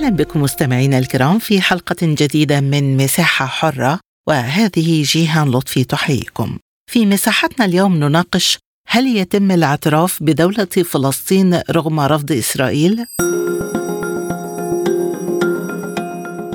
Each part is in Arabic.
أهلا بكم مستمعينا الكرام في حلقة جديدة من مساحة حرة وهذه جيهان لطفي تحييكم في مساحتنا اليوم نناقش هل يتم الاعتراف بدولة فلسطين رغم رفض إسرائيل؟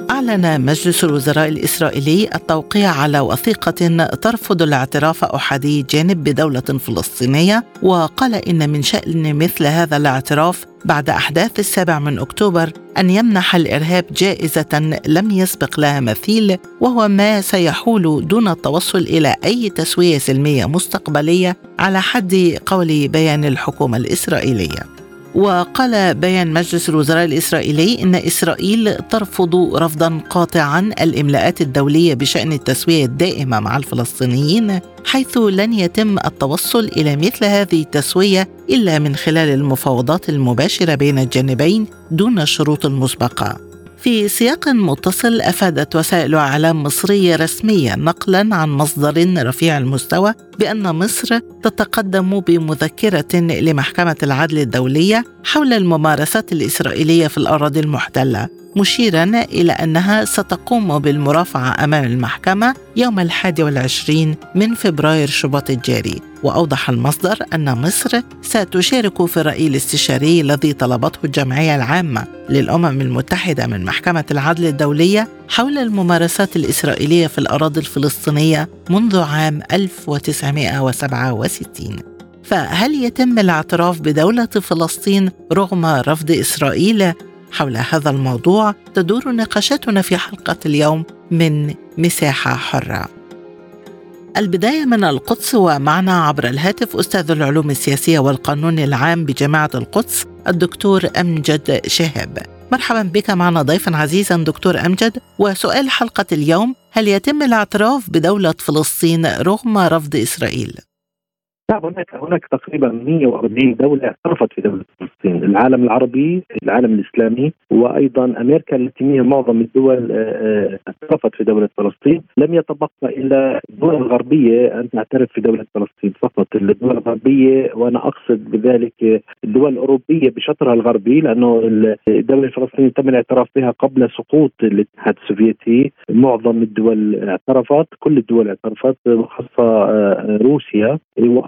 أعلن مجلس الوزراء الإسرائيلي التوقيع على وثيقة ترفض الاعتراف أحادي جانب بدولة فلسطينية وقال إن من شأن مثل هذا الاعتراف بعد أحداث السابع من أكتوبر أن يمنح الإرهاب جائزة لم يسبق لها مثيل وهو ما سيحول دون التوصل إلى أي تسوية سلمية مستقبلية على حد قول بيان الحكومة الإسرائيلية. وقال بيان مجلس الوزراء الإسرائيلي إن إسرائيل ترفض رفضا قاطعا الإملاءات الدولية بشأن التسوية الدائمة مع الفلسطينيين حيث لن يتم التوصل إلى مثل هذه التسوية إلا من خلال المفاوضات المباشرة بين الجانبين دون الشروط المسبقة في سياق متصل أفادت وسائل إعلام مصرية رسمية نقلا عن مصدر رفيع المستوى بأن مصر تتقدم بمذكرة لمحكمة العدل الدولية حول الممارسات الإسرائيلية في الأراضي المحتلة. مشيرا إلى أنها ستقوم بالمرافعة أمام المحكمة يوم الحادي والعشرين من فبراير شباط الجاري. وأوضح المصدر أن مصر ستشارك في الرأي الاستشاري الذي طلبته الجمعية العامة للأمم المتحدة من محكمة العدل الدولية حول الممارسات الإسرائيلية في الأراضي الفلسطينية منذ عام 1967 فهل يتم الاعتراف بدولة فلسطين رغم رفض إسرائيل حول هذا الموضوع تدور نقاشاتنا في حلقة اليوم من مساحة حرة. البداية من القدس ومعنا عبر الهاتف أستاذ العلوم السياسية والقانون العام بجامعة القدس الدكتور أمجد شهاب. مرحبا بك معنا ضيفا عزيزا دكتور أمجد وسؤال حلقة اليوم هل يتم الاعتراف بدولة فلسطين رغم رفض إسرائيل؟ نعم هناك هناك تقريبا 140 دولة اعترفت في دولة فلسطين، العالم العربي، العالم الإسلامي وأيضا أمريكا اللاتينيه معظم الدول آه، آه، اعترفت في دولة فلسطين، لم يتبقى إلا الدول الغربية أن تعترف في دولة فلسطين فقط، الدول الغربية وأنا أقصد بذلك الدول الأوروبية بشطرها الغربي لأنه الدولة الفلسطينية تم الاعتراف بها قبل سقوط الاتحاد السوفيتي، معظم الدول اعترفت، كل الدول اعترفت وخاصة آه، روسيا.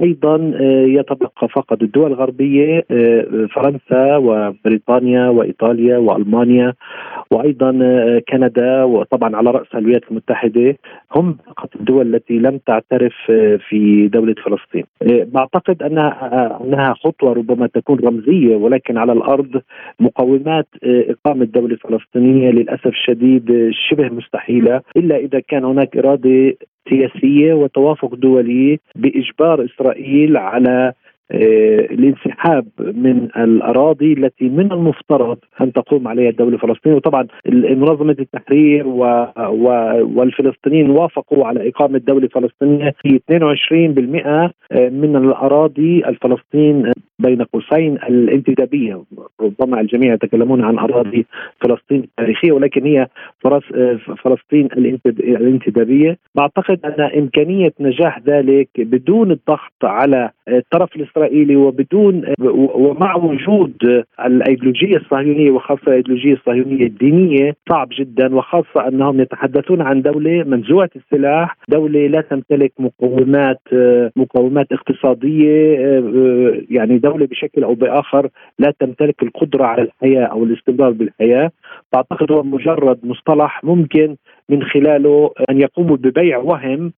أيضا آه، يتبقى فقط الدول الغربية آه، فرنسا وبريطانيا وإيطاليا وألمانيا وأيضا آه، كندا وطبعا على رأس الولايات المتحدة هم فقط الدول التي لم تعترف في دولة فلسطين. بعتقد أنها أنها خطوة ربما تكون رمزية ولكن على الأرض مقومات إقامة دولة فلسطينية للأسف الشديد شبه مستحيلة إلا إذا كان هناك إرادة سياسية وتوافق دولي بإجبار إسرائيل على الانسحاب من الأراضي التي من المفترض أن تقوم عليها الدولة الفلسطينية. وطبعا منظمه التحرير و... و... والفلسطينيين وافقوا على إقامة دوله فلسطينيه في 22% آه، من الأراضي الفلسطين بين قوسين. الانتدابية ربما الجميع يتكلمون عن أراضي فلسطين التاريخية ولكن هي فلسطين الانتدابية. بعتقد أن إمكانية نجاح ذلك بدون الضغط على الطرف الاسرائيلي وبدون ومع وجود الأيديولوجية الصهيونية وخاصة الأيديولوجية الصهيونية الدينية صعب جدا وخاصة أنهم يتحدثون عن دولة منزوعة السلاح، دولة لا تمتلك مقومات مقومات اقتصادية يعني دولة بشكل أو بآخر لا تمتلك القدرة على الحياة أو الاستمرار بالحياة، فاعتقد هو مجرد مصطلح ممكن من خلاله أن يقوموا ببيع وهم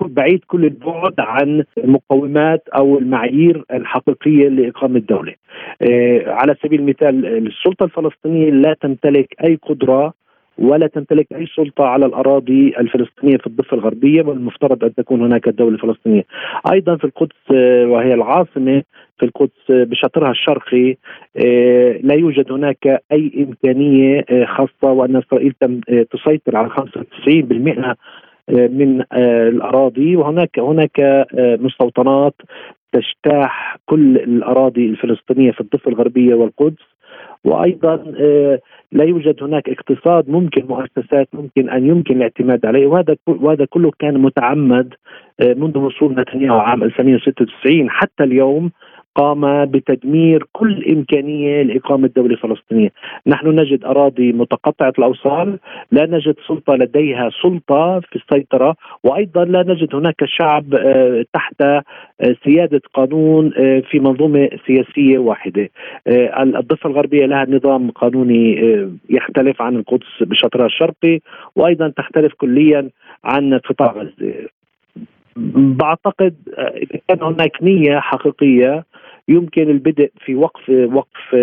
بعيد كل البعد عن المقومات أو المعايير الحقيقية لإقامة دوله. آه، على سبيل المثال السلطة الفلسطينية لا تمتلك أي قدرة ولا تمتلك أي سلطة على الأراضي الفلسطينية في الضفة الغربية والمفترض أن تكون هناك دولة فلسطينية. أيضا في القدس آه، وهي العاصمة في القدس بشطرها الشرقي آه، لا يوجد هناك أي إمكانية آه، خاصة وأن إسرائيل تسيطر على 95% من الأراضي وهناك هناك مستوطنات تجتاح كل الأراضي الفلسطينية في الضفة الغربية والقدس. وأيضا آه، لا يوجد هناك اقتصاد ممكن مؤسسات ممكن أن يمكن الاعتماد عليه. وهذا وهذا كله كان متعمد آه، منذ وصول نتنياهو عام 1996 حتى اليوم قام بتدمير كل إمكانية لإقامة دولة فلسطينية. نحن نجد أراضي متقطعة الأوصال لا نجد سلطة لديها سلطة في السيطرة وأيضا لا نجد هناك شعب آه، تحت آه، سيادة قانون آه، في منظومة سياسية واحدة. الضفة الغربية لها نظام قانوني يختلف عن القدس بشطرها الشرقي وأيضا تختلف كليا عن قطاع غزة. بعتقد كان هناك نية حقيقية يمكن البدء في وقف وقف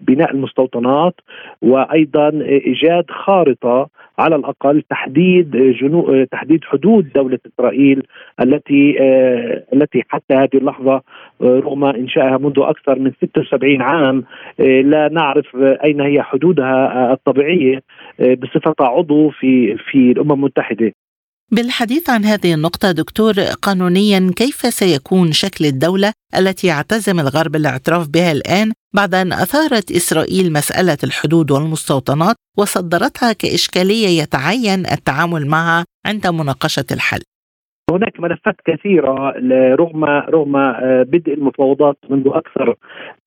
بناء المستوطنات وأيضا إيجاد خارطة على الأقل تحديد جنو تحديد حدود دولة إسرائيل التي التي حتى هذه اللحظة رغم إنشائها منذ أكثر من 76 عام لا نعرف أين هي حدودها الطبيعية بصفتها عضو في في الأمم المتحدة. بالحديث عن هذه النقطة دكتور قانونيا كيف سيكون شكل الدولة التي يعتزم الغرب الاعتراف بها الآن بعد أن أثارت إسرائيل مسألة الحدود والمستوطنات وصدرتها كإشكالية يتعين التعامل معها عند مناقشة الحل؟ هناك ملفات كثيرة رغم رغم آه، بدء المفاوضات منذ أكثر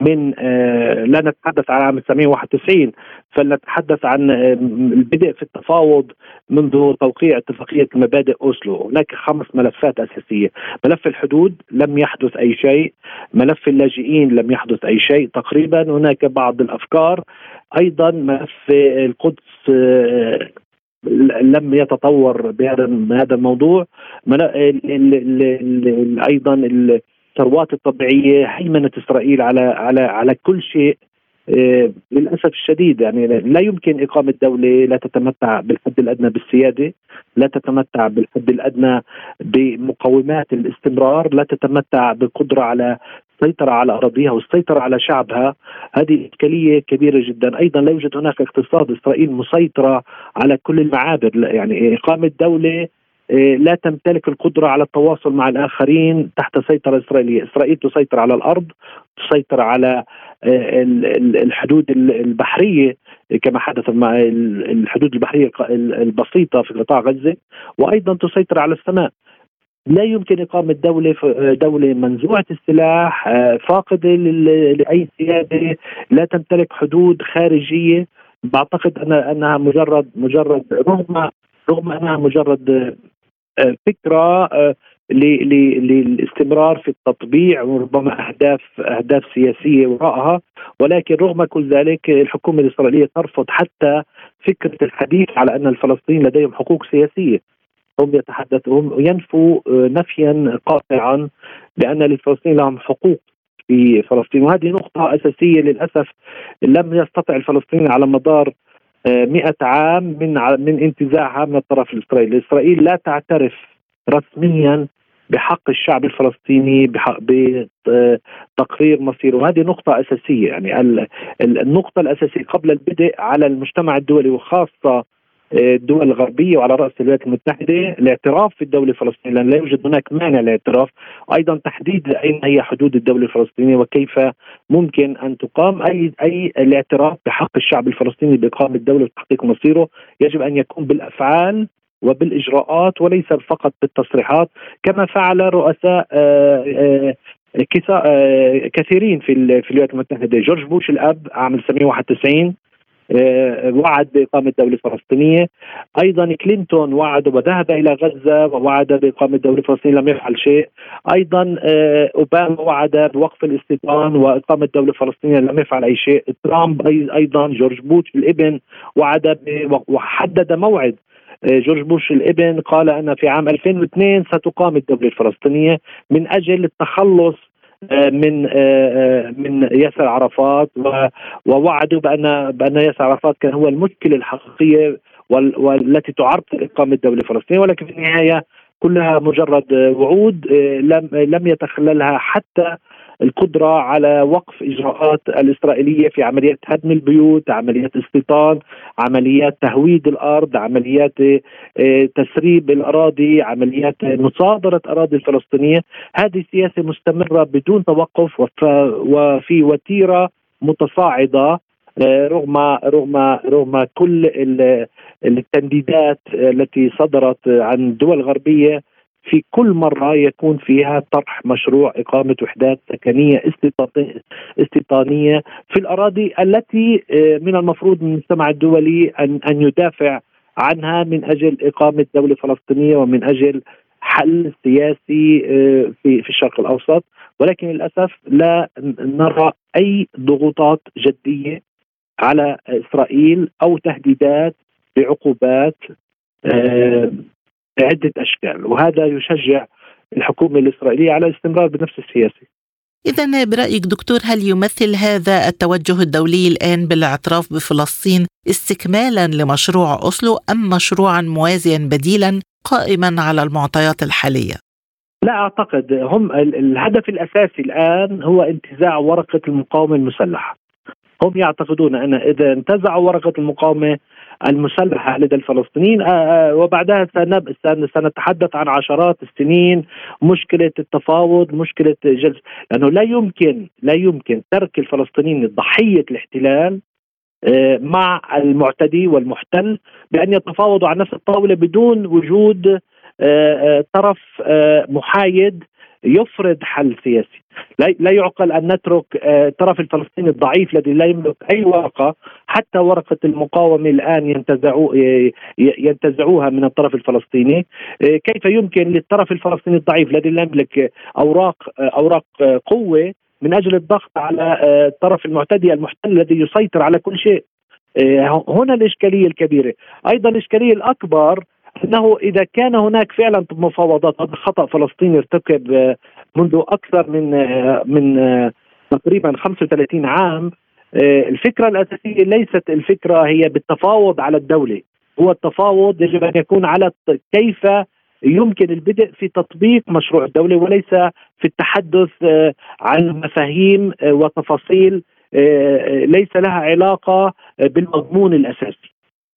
من آه، لا نتحدث عن عام 1991 فلنتحدث عن آه، البدء في التفاوض منذ توقيع اتفاقية مبادئ أوسلو. هناك خمس ملفات أساسية. ملف الحدود لم يحدث أي شيء. ملف اللاجئين لم يحدث أي شيء. تقريبا هناك بعض الأفكار. أيضا ملف القدس لم يتطور بهذا هذا الموضوع. أيضا الثروات الطبيعية هيمنه إسرائيل على على على كل شيء آه، للأسف الشديد. يعني لا يمكن إقامة دولة لا تتمتع بالحد الأدنى بالسيادة، لا تتمتع بالحد الأدنى بمقومات الاستمرار، لا تتمتع بالقدره على السيطرة على أراضيها والسيطرة على شعبها. هذه إشكالية كبيرة جدا. أيضا لا يوجد هناك اقتصاد إسرائيل مسيطرة على كل المعابر. يعني إقامة دولة آه، لا تمتلك القدرة على التواصل مع الآخرين تحت سيطرة إسرائيلية. إسرائيل تسيطر على الأرض تسيطر على آه، الحدود البحرية كما حدث مع الحدود البحرية البسيطة في قطاع غزة. وأيضا تسيطر على السماء. لا يمكن إقامة دولة دولة منزوعة السلاح آه، فاقدة لأي سيادة لا تمتلك حدود خارجية. بعتقد أنها مجرد مجرد رغم رغم أنها مجرد آه، فكرة آه، للاستمرار في التطبيع وربما اهداف أهداف سياسية وراءها. ولكن رغم كل ذلك الحكومة الإسرائيلية ترفض حتى فكرة الحديث على أن الفلسطينيين لديهم حقوق سياسية. هم يتحدثون ينفوا آه، نفيا قاطعا بأن للفلسطينيين لهم حقوق في فلسطين. وهذه نقطة أساسية للأسف لم يستطع الفلسطينيين على مدار آه، مئة عام من من انتزاعها من الطرف الإسرائيلي. إسرائيل لا تعترف رسميا بحق الشعب الفلسطيني بتقرير مصيره. وهذه نقطة أساسية. يعني النقطة الأساسية قبل البدء على المجتمع الدولي وخاصة الدول الغربية وعلى رأس الولايات المتحدة الاعتراف في الدولة الفلسطينية لأن لا يوجد هناك مانع للاعتراف وأيضا تحديد أين هي حدود الدولة الفلسطينية وكيف ممكن أن تقام. أي أي الاعتراف بحق الشعب الفلسطيني بإقامة الدولة وتحقيق مصيره يجب أن يكون بالأفعال وبالإجراءات وليس فقط بالتصريحات كما فعل رؤساء آه، آه، آه، كثيرين في الولايات المتحدة. جورج بوش الأب عام 1991 آه، وعد بإقامة دولة فلسطينية. أيضا كلينتون وعد وذهب إلى غزة ووعد بإقامة دولة فلسطينية لم يفعل شيء. أيضا آه، أوباما وعد بوقف الاستيطان وإقامة دولة فلسطينية لم يفعل أي شيء. ترامب أيضا جورج بوش الإبن وعد وحدد موعد آه، جورج بوش الإبن قال أن في عام 2002 ستقام الدولة الفلسطينية من أجل التخلص آه، من آه، آه، من ياسر عرفات ووعدوا بأن بأن ياسر عرفات كان هو المشكلة الحقيقيه والتي تعرقل اقامه دوله فلسطينيه ولكن في النهاية كلها مجرد وعود لم لم يتخللها حتى القدرة على وقف إجراءات الإسرائيلية في عمليات هدم البيوت عمليات استيطان عمليات تهويد الأرض عمليات آه، تسريب الأراضي عمليات مصادرة أراضي الفلسطينية. هذه سياسة مستمرة بدون توقف وفي وتيرة متصاعدة آه، رغم رغم رغم كل التنديدات التي صدرت عن الدول الغربية في كل مرة يكون فيها طرح مشروع إقامة وحدات سكنية استيطانية في الأراضي التي آه، من المفروض من المجتمع الدولي أن أن يدافع عنها من أجل إقامة دولة فلسطينية ومن أجل حل سياسي آه، في في الشرق الأوسط. ولكن للأسف لا نرى أي ضغوطات جدية على إسرائيل أو تهديدات بعقوبات بعدة أشكال وهذا يشجع الحكومة الإسرائيلية على الاستمرار بنفس السياسة إذا برأيك دكتور هل يمثل هذا التوجه الدولي الآن بالاعتراف بفلسطين استكمالا لمشروع أوسلو أم مشروعا موازيا بديلا قائما على المعطيات الحالية؟ لا أعتقد. هم الهدف الأساسي الآن هو انتزاع ورقة المقاومة المسلحة. هم يعتقدون أن إذا انتزعوا ورقة المقاومة المسلحة لدى الفلسطينيين. آه، آه، وبعدها سنتحدث عن عشرات السنين مشكلة التفاوض مشكلة جلس. لأنه لا يمكن لا يمكن ترك الفلسطينيين ضحية الاحتلال آه، مع المعتدي والمحتل بأن يتفاوضوا على نفس الطاولة بدون وجود طرف محايد يفرض حل سياسي. لا يعقل أن نترك الطرف آه، الفلسطيني الضعيف الذي لا يملك أي ورقة حتى ورقة المقاومة الآن ينتزعوا ينتزعوها من الطرف الفلسطيني. آه، كيف يمكن للطرف الفلسطيني الضعيف الذي لا يملك أوراق آه، أوراق قوة من أجل الضغط على الطرف المعتدي المحتل الذي يسيطر على كل شيء؟ هنا الإشكالية الكبيرة. أيضا الإشكالية الأكبر أنه إذا كان هناك فعلا مفاوضات هذا خطأ. فلسطيني ارتكب آه، منذ أكثر من آه، من آه، تقريبا 35 عام الفكرة الأساسية ليست الفكرة هي بالتفاوض على الدولة. هو التفاوض يجب أن يكون على كيف يمكن البدء في تطبيق مشروع الدولة وليس في التحدث عن مفاهيم وتفاصيل ليس لها علاقة بالمضمون الأساسي.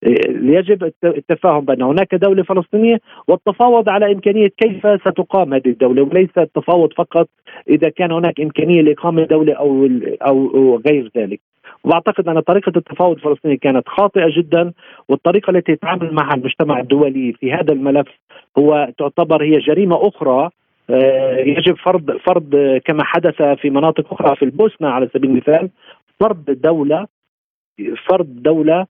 يجب التفاهم بان هناك دولة فلسطينية والتفاوض على إمكانية كيف ستقام هذه الدولة وليس التفاوض فقط إذا كان هناك إمكانية لإقامة دولة أو أو غير ذلك. وأعتقد أن طريقة التفاوض الفلسطيني كانت خاطئة جدا والطريقة التي يتعامل معها المجتمع الدولي في هذا الملف هو تعتبر هي جريمة أخرى آه، يجب فرض فرض كما حدث في مناطق أخرى في البوسنة على سبيل المثال فرض دوله فرض دولة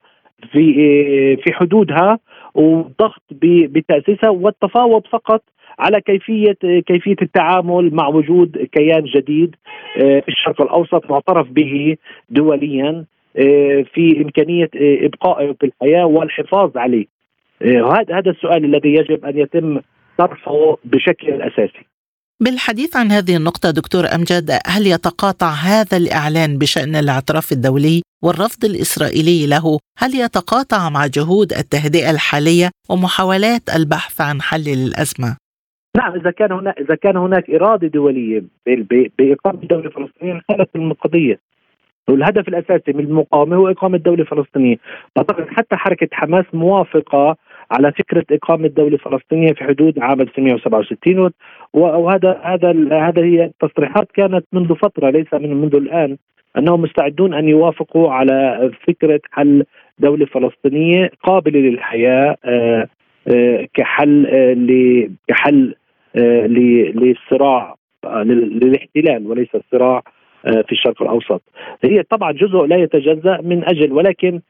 في في حدودها والضغط بتأسيسها والتفاوض فقط على كيفية كيفية التعامل مع وجود كيان جديد آه، في الشرق الأوسط معترف به دوليا آه، في إمكانية آه، ابقائه في الحياة والحفاظ عليه. هذا هذا السؤال الذي يجب أن يتم طرحه بشكل أساسي. بالحديث عن هذه النقطة دكتور أمجد هل يتقاطع هذا الإعلان بشأن الاعتراف الدولي والرفض الإسرائيلي له؟ هل يتقاطع مع جهود التهدئة الحالية ومحاولات البحث عن حل للأزمة؟ نعم إذا كان هناك إذا كان هناك إرادة دولية بإقامة دولة فلسطينية انحلت القضية والهدف الأساسي من المقاومه هو إقامة دولة فلسطينية، أعتقد حتى حركة حماس موافقة على فكرة إقامة دولة فلسطينية في حدود عام 1967 وهذا هذا هذا هي التصريحات كانت منذ فترة ليس من منذ الآن أنهم مستعدون أن يوافقوا على فكرة حل دولة فلسطينية قابلة للحياة آه، آه، كحل آه، كحل للصراع للاحتلال وليس الصراع في الشرق الأوسط. هي طبعا جزء لا يتجزأ من أجل ولكن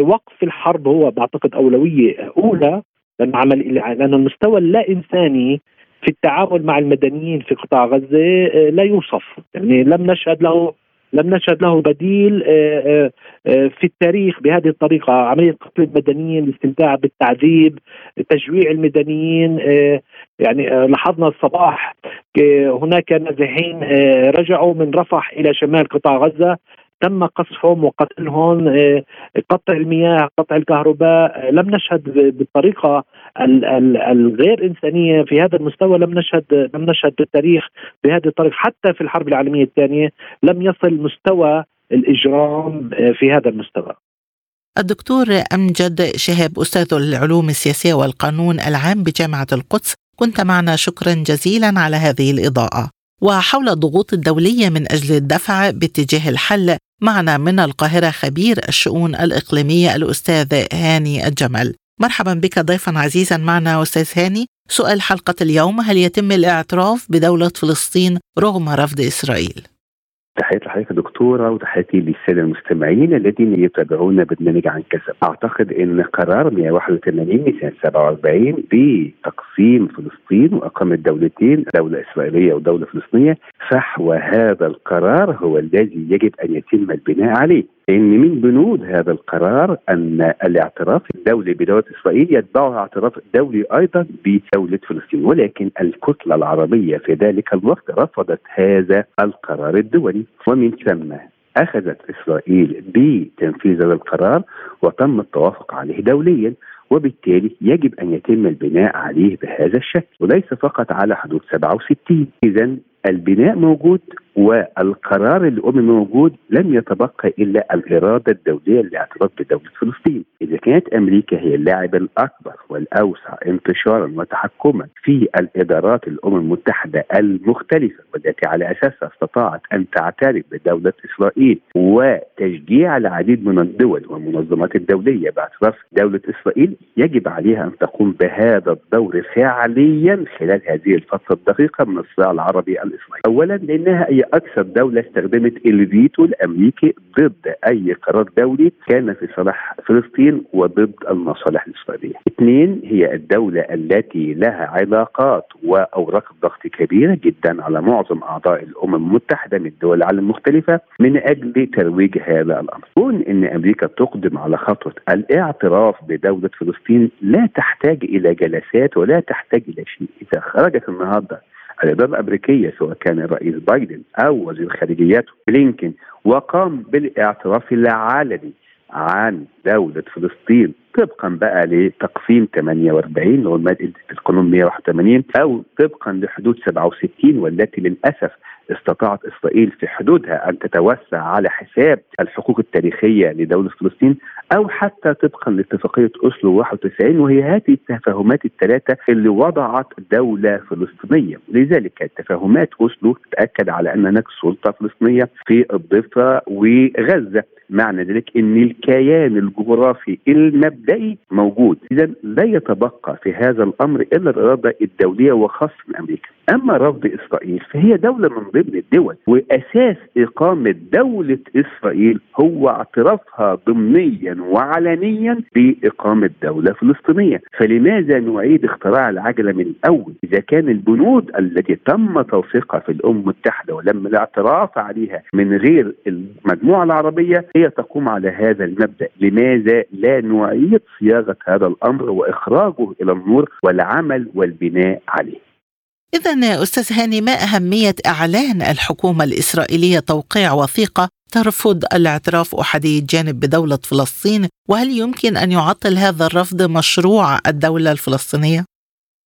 وقف الحرب هو بعتقد أولوية أولى لأن المستوى اللا انساني في التعامل مع المدنيين في قطاع غزة لا يوصف. يعني لم نشهد له لم نشهد له بديل آه، آه، في التاريخ بهذه الطريقة عملية قتل المدنيين الاستمتاع بالتعذيب تجويع المدنيين آه، يعني لاحظنا الصباح هناك نازحين رجعوا من رفح إلى شمال قطاع غزة. تم قصفهم وقتلهم آه، قطع المياه قطع الكهرباء. آه، لم نشهد بالطريقة الغير إنسانية في هذا المستوى. لم نشهد لم نشهد بالتاريخ بهذه الطريقة. حتى في الحرب العالمية الثانية لم يصل مستوى الإجرام في هذا المستوى. الدكتور أمجد شهاب أستاذ العلوم السياسية والقانون العام بجامعة القدس كنت معنا. شكرا جزيلا على هذه الإضاءة. وحول الضغوط الدولية من أجل الدفع باتجاه الحل معنا من القاهرة خبير الشؤون الإقليمية الأستاذ هاني الجمل. مرحبا بك ضيفا عزيزا معنا أستاذ هاني. سؤال حلقة اليوم هل يتم الاعتراف بدولة فلسطين رغم رفض إسرائيل؟ تحياتي لحضرتك دكتورة وتحياتي للسادة المستمعين الذين يتابعون برنامج عن كسب أعتقد إن قرار 181 من سنه 47 بتقسيم فلسطين وأقامة دولتين دولة إسرائيلية ودولة فلسطينية فحوى هذا القرار هو الذي يجب أن يتم البناء عليه. لأن من بنود هذا القرار أن الاعتراف الدولي بدولة إسرائيل يتبعها اعتراف دولي أيضا بدولة فلسطين. ولكن الكتلة العربية في ذلك الوقت رفضت هذا القرار الدولي. ومن ثم أخذت إسرائيل بتنفيذ هذا القرار وتم التوافق عليه دوليا. وبالتالي يجب أن يتم البناء عليه بهذا الشكل. وليس فقط على حدود 67 اذا البناء موجود والقرار الاممي موجود لم يتبقى إلا الإرادة الدولية لاعتراف بدولة فلسطين، إذا كانت أمريكا هي اللاعب الأكبر والأوسع انتشارا وتحكما في الإدارات الأمم المتحدة المختلفة والتي على اساسها استطاعت أن تعترف بدولة إسرائيل وتشجيع العديد من الدول والمنظمات الدولية باعتراف دولة إسرائيل يجب عليها أن تقوم بهذا الدور فعليا خلال هذه الفترة الدقيقة من الصراع العربي الاسرائيلي. اولا لأنها هي أكثر دولة استخدمت الفيتو الأمريكي ضد أي قرار دولي كان في صالح فلسطين وضد المصالح الإسرائيلية. اثنين هي الدولة التي لها علاقات وأوراق ضغط كبيرة جدا على معظم أعضاء الأمم المتحدة من دول العالم المختلفه من أجل ترويج هذا الأمر. كون إن أمريكا تقدم على خطوة الاعتراف بدولة فلسطين لا تحتاج إلى جلسات ولا تحتاج إلى شيء، إذا خرجت النهارده الاداره الامريكيه سواء كان الرئيس بايدن أو وزير خارجيته بلينكن وقام بالاعتراف العلني عن دولة فلسطين طبقا بقى لتقسيم 48 اللي هو القانون 181 أو طبقا لحدود 67 والتي للأسف استطاعت إسرائيل في حدودها أن تتوسع على حساب الحقوق التاريخية لدولة فلسطين أو حتى طبقا لاتفاقية أوسلو 91 وهي هذه التفاهمات الثلاثة اللي وضعت دولة فلسطينية، لذلك تفاهمات أوسلو تأكد على أن هناك سلطة فلسطينية في الضفة وغزة، معنى ذلك إن الكيان الجغرافي المبدئي موجود، اذا لا يتبقى في هذا الأمر إلا الاراده الدولية وخاصة أمريكا. أما رفض إسرائيل فهي دولة من الدول وأساس إقامة دولة إسرائيل هو اعترافها ضمنيا وعلنيا بإقامة دولة فلسطينية، فلماذا نعيد اختراع العجلة من الأول؟ إذا كان البنود التي تم توثيقها في الأمم المتحدة ولم الاعتراف عليها من غير المجموعة العربية هي تقوم على هذا المبدأ، لماذا لا نعيد صياغة هذا الأمر وإخراجه إلى النور والعمل والبناء عليه؟ إذا أستاذ هاني ما أهمية إعلان الحكومة الإسرائيلية توقيع وثيقة ترفض الاعتراف أحادي الجانب بدولة فلسطين وهل يمكن أن يعطل هذا الرفض مشروع الدولة الفلسطينية؟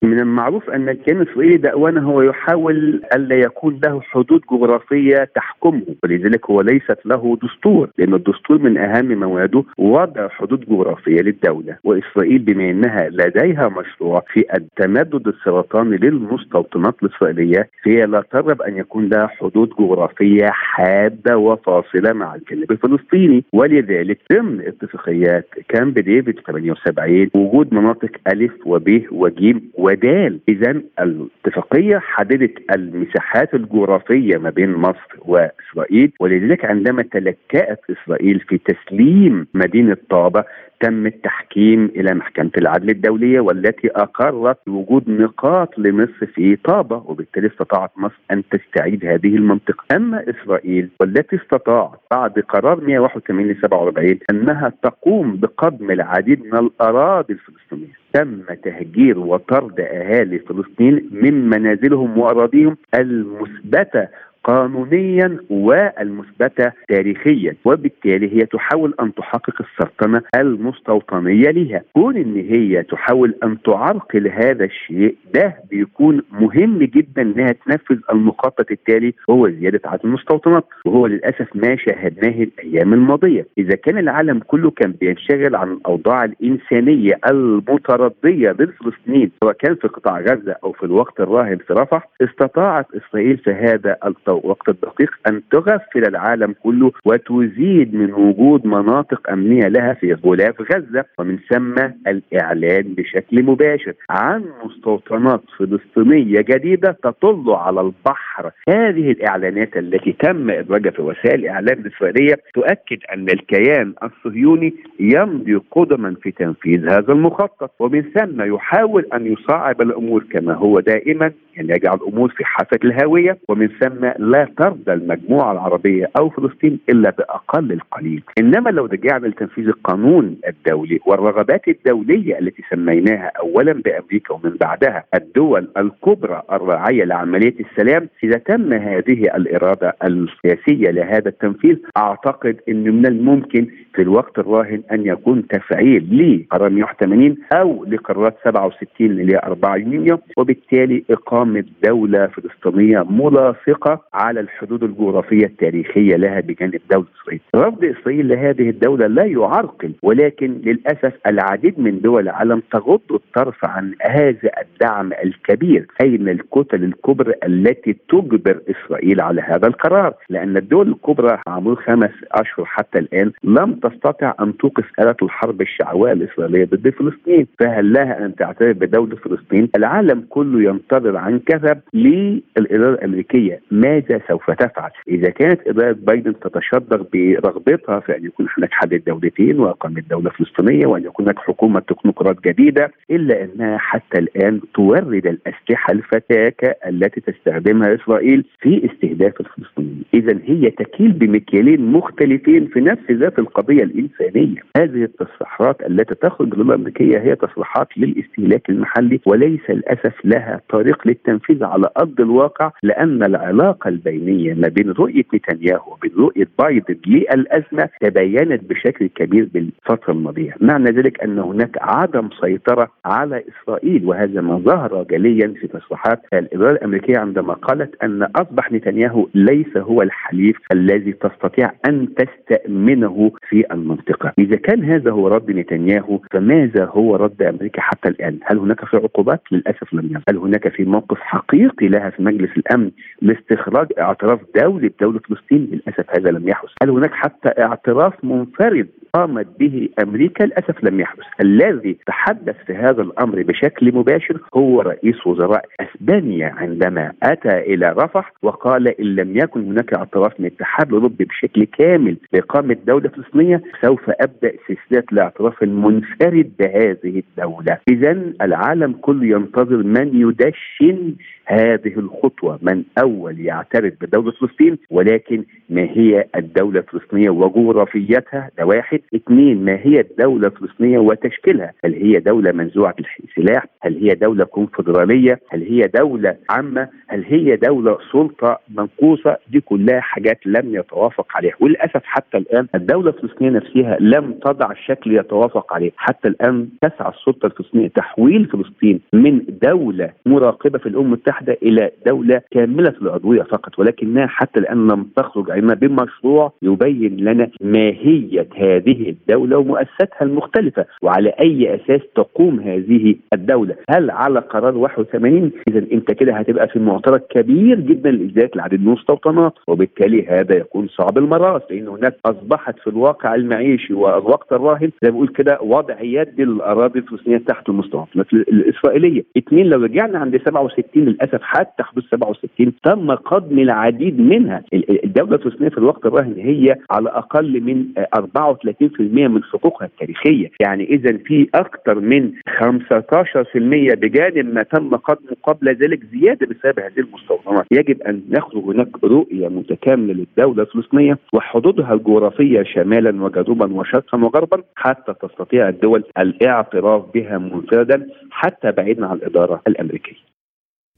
من المعروف أن الكيان الاسرائيلي دأوانا هو يحاول ألا يكون له حدود جغرافية تحكمه ولذلك هو ليست له دستور لأن الدستور من أهم مواده وضع حدود جغرافية للدولة وإسرائيل بما إنها لديها مشروع في التمدد السرطاني للمستوطنات الإسرائيلية فهي لا ترغب أن يكون لها حدود جغرافية حادة وفاصلة مع الجانب الفلسطيني. ولذلك ضمن اتفاقيات كامب ديفيد 78 وجود مناطق ألف وب وج و ودال اذا الاتفاقية حددت المساحات الجغرافية ما بين مصر وإسرائيل ولذلك عندما تلكأت إسرائيل في تسليم مدينة طابة تم التحكيم إلى محكمة العدل الدولية والتي أقرت وجود نقاط لمصر في طابه وبالتالي استطاعت مصر أن تستعيد هذه المنطقة، أما إسرائيل والتي استطاعت بعد قرار 181 47 أنها تقوم بقدم العديد من الأراضي الفلسطينية. تم تهجير وطرد أهالي فلسطين من منازلهم وأراضيهم المثبتة قانونيا والمثبتة تاريخيا وبالتالي هي تحاول أن تحقق السلطنه المستوطنية لها. كون إن هي تحاول أن تعرقل هذا الشيء ده بيكون مهم جدا إنها تنفذ المخطط التالي وهو زيادة عدد المستوطنات. وهو للأسف ما شاهدناه الأيام الماضية. إذا كان العالم كله كان بينشغل عن الأوضاع الإنسانية المترديه للفلسطينيين سواء كان في قطاع غزة أو في الوقت الراهن في رفح استطاعت إسرائيل في هذا الوقت الدقيق أن تغفل العالم كله وتزيد من وجود مناطق أمنية لها في غلاف غزة ومن ثم الإعلان بشكل مباشر عن مستوطنات فلسطينية جديدة تطل على البحر. هذه الإعلانات التي تم إدراجها في وسائل الاعلام الاسرائيليه تؤكد أن الكيان الصهيوني يمضي قدما في تنفيذ هذا المخطط ومن ثم يحاول أن يصعب الأمور كما هو دائما يعني يجعل الأمور في حافة الهاويه ومن ثم لا ترضى المجموعة العربية أو فلسطين إلا بأقل القليل، إنما لو رجعنا لتنفيذ القانون الدولي والرغبات الدولية التي سميناها اولا بأمريكا ومن بعدها الدول الكبرى الراعية لعملية السلام، إذا تم هذه الإرادة السياسية لهذا التنفيذ أعتقد إن من الممكن في الوقت الراهن أن يكون تفعيل لقرار 180 أو لقرارات 67 اللي هي 4 يونيو وبالتالي إقامة دولة فلسطينية ملاصقة على الحدود الجغرافية التاريخية لها بجانب دولة إسرائيل. رفض إسرائيل لهذه الدولة لا يعرقل ولكن للأسف العديد من دول العالم تغض الطرف عن هذا الدعم الكبير أين الكتل الكبرى التي تجبر إسرائيل على هذا القرار؟ لأن الدول الكبرى عمر خمس أشهر حتى الآن لم تستطع أن توقف آلة الحرب الشعواء الإسرائيلية ضد فلسطين فهل لها أن تعترف بدولة فلسطين؟ العالم كله ينتظر عن كثب للإدارة الأمريكية. ماذا سوف تفعل؟ إذا كانت إدارة بايدن تتشدق برغبتها في أن يكون هناك حل الدولتين وأقامة دولة فلسطينية وأن يكون هناك حكومة تكنوقراط جديدة إلا أنها حتى الآن تورد الأسلحة الفتاكه التي تستخدمها إسرائيل في استهداف الفلسطينيين. اذا هي تكيل بمكيالين مختلفين في نفس ذات القضية الإنسانية. هذه التصريحات التي تخرج من الأمريكية هي تصريحات للاستهلاك المحلي وليس للأسف لها طريق للتنفيذ على أرض الواقع لأن العلاقة البينية ما بين رؤية نتنياهو وبين رؤية بايدن للازمه تبينت بشكل كبير بالفترة الماضية، معنى ذلك أن هناك عدم سيطرة على إسرائيل وهذا ما ظهر جليا في تصريحات الإدارة الأمريكية عندما قالت أن أصبح نتنياهو ليس هو الحليف الذي تستطيع أن تستأمنه في المنطقة، إذا كان هذا هو رد نتنياهو فماذا هو رد أمريكا حتى الآن؟ هل هناك في عقوبات؟ للأسف لم يكن، هل هناك في موقف حقيقي لها في مجلس الأمن لاستخراج اعتراف دولي بدوله فلسطين؟ للأسف هذا لم يحدث، هل هناك حتى اعتراف منفرد قامت به أمريكا للأسف لم يحدث، الذي تحدث في هذا الأمر بشكل مباشر هو رئيس وزراء أسبانيا عندما أتى إلى رفح وقال إن لم يكن هناك اعتراف من الاتحاد الأوروبي بشكل كامل باقامه دولة فلسطينية سوف أبدأ سلسلة الاعتراف المنفرد بهذه الدولة، اذا العالم كله ينتظر من يدشن هذه الخطوة، من أول يعترف بدولة فلسطين ولكن ما هي الدولة الفلسطينية وجغرافيتها؟ ده واحد، اثنين ما هي الدولة الفلسطينيه وتشكيلها، هل هي دولة منزوعة السلاح؟ هل هي دولة كونفدرالية؟ هل هي دولة عامة؟ هل هي دولة سلطة منقوصة؟ دي كلها حاجات لم يتوافق عليها، وللأسف حتى الآن الدولة الفلسطينية نفسها لم تضع شكل يتوافق عليه، حتى الآن تسعى السلطة الفلسطينية تحويل فلسطين من دولة مراقبة في الأمم المتحدة إلى دولة كاملة العضوية فقط، ولكنها حتى الآن لم تخرج عنها بمشروع يبين لنا ماهية هذه الدولة ومؤسساتها المختلفة، وعلى أي أساس تقوم هذه الدولة، هل على قرار 81 اذا أنت كده هتبقى في معترك كبير جدا لازدياد العديد من المستوطنات، وبالتالي هذا يكون صعب المراس لأن هناك أصبحت في الواقع المعيشي والوقت الراهن زي ما بقول كده وضع يد للاراضي الفلسطينية تحت المستوطنات الإسرائيلية. اثنين لو رجعنا عند 67 للأسف حتى حدود 67 تم قضم العديد منها، الدولة الفلسطينية في الوقت الراهن هي على أقل من 34% من حقوقها التاريخية، يعني إذا في أكثر من 15% بجانب ما تم قدمه قبل ذلك زيادة بسبب هذه المستوطنات، يجب أن نخرج هناك رؤية متكاملة للدولة الفلسطينية وحدودها الجغرافية شمالا وجنوبا وشرقا وغربا حتى تستطيع الدول الاعتراف بها منفردا حتى بعيدا عن الإدارة الأمريكية.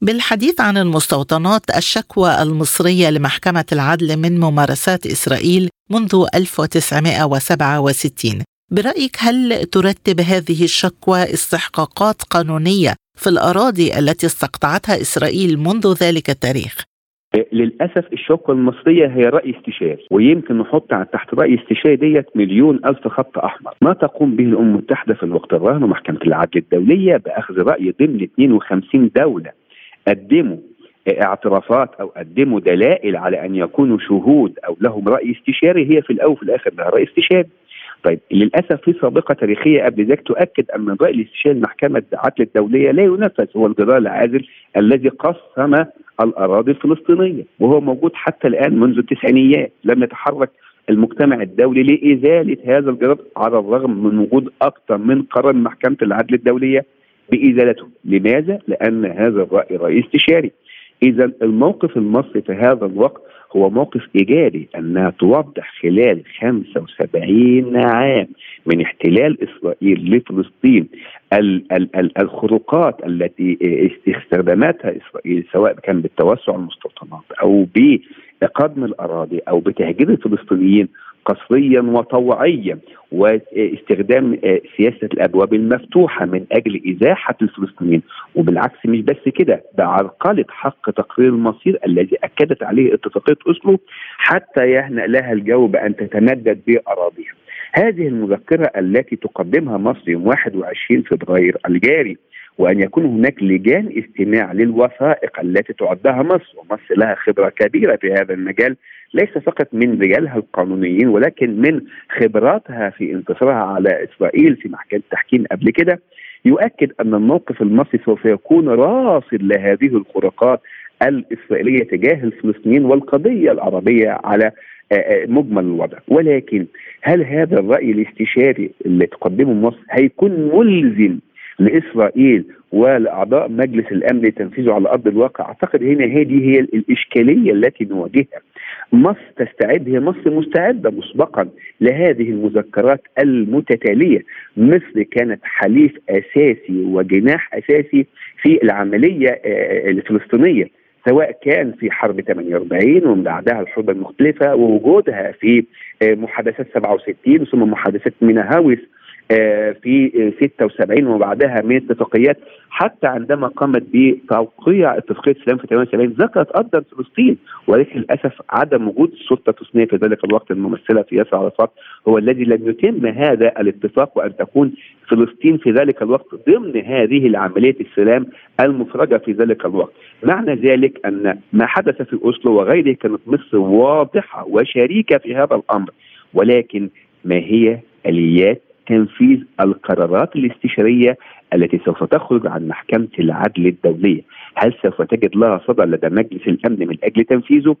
بالحديث عن المستوطنات الشكوى المصرية لمحكمة العدل من ممارسات إسرائيل منذ 1967 برأيك هل ترتب هذه الشكوى استحقاقات قانونية في الأراضي التي استقطعتها إسرائيل منذ ذلك التاريخ؟ للأسف الشوكه المصرية هي رأي استشاري ويمكن نحط تحت رأي استشاري ديت مليون ألف خط أحمر. ما تقوم به الأمم المتحدة في الوقت الراهن ومحكمة العدل الدولية بأخذ رأي ضمن 52 دولة. قدموا اعترافات أو قدموا دلائل على أن يكونوا شهود أو لهم رأي استشاري هي في الأول وفي الآخر لها رأي استشاري. طيب للأسف في سابقة تاريخية قبل ذلك تؤكد أن الراي الاستشاري المحكمه العدل الدولية لا ينفذ هو الجدار العازل الذي قسم الأراضي الفلسطينية وهو موجود حتى الآن منذ التسعينيات لم يتحرك المجتمع الدولي لإزالة هذا الجدار على الرغم من وجود أكثر من قرار محكمة العدل الدولية. بازالته، لماذا؟ لأن هذا الرأي راي استشاري. إذا الموقف المصري في هذا الوقت هو موقف إيجابي أنها توضح خلال 75 عام من احتلال إسرائيل لفلسطين الخروقات التي استخدمتها إسرائيل سواء كان بالتوسع المستوطنات أو بقدم الأراضي أو بتهجير الفلسطينيين قسريا وطوعيا واستخدام آه، سياسة الأبواب المفتوحة من أجل إزاحة الفلسطينيين وبالعكس مش بس كده ده عرقلة حق تقرير المصير الذي أكدت عليه اتفاقية أوسلو حتى يهنأ لها الجو بأن تتمدد بأراضيها. هذه المذكرة التي تقدمها مصر يوم 21 فبراير الجاري وأن يكون هناك لجان استماع للوثائق التي تعدها مصر ومصر لها خبرة كبيرة في هذا المجال ليس فقط من رجالها القانونيين ولكن من خبراتها في انتصارها على إسرائيل في محكمة التحكيم قبل كده. يؤكد أن الموقف المصري سوف يكون راصد لهذه الخروقات الإسرائيلية تجاه الفلسطينيين والقضية العربية على آه، آه، مجمل الوضع. ولكن هل هذا الرأي الاستشاري اللي تقدمه مصر هيكون ملزم لإسرائيل ولاعضاء مجلس الأمن لتنفيذه على أرض الواقع. أعتقد هنا هذه هي الإشكالية التي نواجهها. مصر تستعد هي مصر مستعدة مسبقا لهذه المذكرات المتتالية مصر كانت حليف أساسي وجناح أساسي في العملية آه، الفلسطينية سواء كان في حرب 48 ومن بعدها الحروب المختلفة ووجودها في آه، محادثات 67 ثم محادثات ميناهاوس آه، في 76 وبعدها من اتفاقيات حتى عندما قامت بتوقيع اتفاقية سلام في 78 ذكرت أيضا فلسطين ولكن للأسف عدم وجود السلطه التصنيعيه في ذلك الوقت الممثلة في ياسر عرفات هو الذي لم يتم هذا الاتفاق وأن تكون فلسطين في ذلك الوقت ضمن هذه العملية السلام المفرجة في ذلك الوقت. معنى ذلك أن ما حدث في أوسلو وغيره كانت مصر واضحة وشريكة في هذا الأمر ولكن ما هي آليات تنفيذ القرارات الاستشارية التي سوف تخرج عن محكمة العدل الدولية، هل سوف تجد لها صدى لدى مجلس الأمن من أجل تنفيذه؟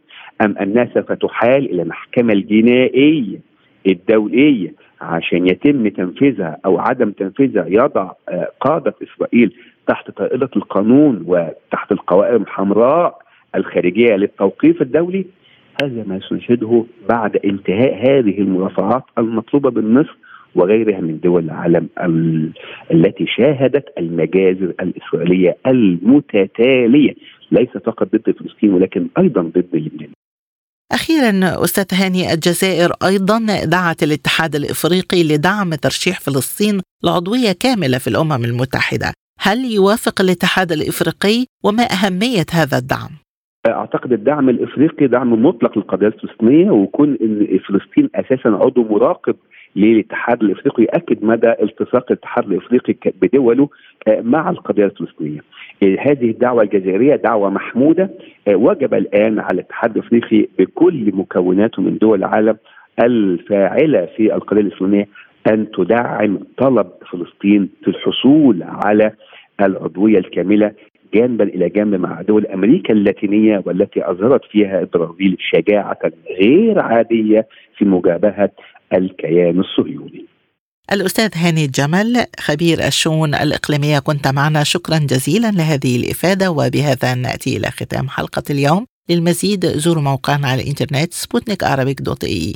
أم أنها سوف تحال إلى المحكمه الجنائيه الدوليه عشان يتم تنفيذها أو عدم تنفيذها؟ يضع آه، قادة إسرائيل تحت طائله القانون وتحت القوائم الحمراء الخارجية للتوقيف الدولي. هذا ما سنشهده بعد انتهاء هذه المرافعات المطلوبة مصر وغيرها من دول العالم التي شاهدت المجازر الإسرائيلية المتتالية ليس فقط ضد فلسطين ولكن أيضا ضد لبنان. أخيرا أستاذ هاني الجزائر أيضا دعت الاتحاد الإفريقي لدعم ترشيح فلسطين العضوية كاملة في الأمم المتحدة. هل يوافق الاتحاد الإفريقي؟ وما أهمية هذا الدعم؟ أعتقد الدعم الإفريقي دعم مطلق للقضيه الفلسطينيه ويكون إن فلسطين أساسا عضو مراقب للاتحاد الإفريقي ياكد مدى التصاق الاتحاد الإفريقي بدوله آه، مع القضية الفلسطينية. آه، هذه الدعوة الجزائرية دعوة محمودة آه، وجب الآن على الاتحاد الإفريقي بكل مكوناته من دول العالم الفاعلة في القضية الاسلاميه أن تدعم طلب فلسطين في الحصول على العضوية الكاملة جانبا إلى جانب مع دول أمريكا اللاتينية والتي أظهرت فيها البرازيل شجاعة غير عادية في مجابهة الكيان الصهيوني. الأستاذ هاني جمل خبير الشؤون الإقليمية كنت معنا. شكرا جزيلا لهذه الإفادة وبهذا نأتي إلى ختام حلقة اليوم. للمزيد زوروا موقعنا على الإنترنت سبوتنيك dot ae.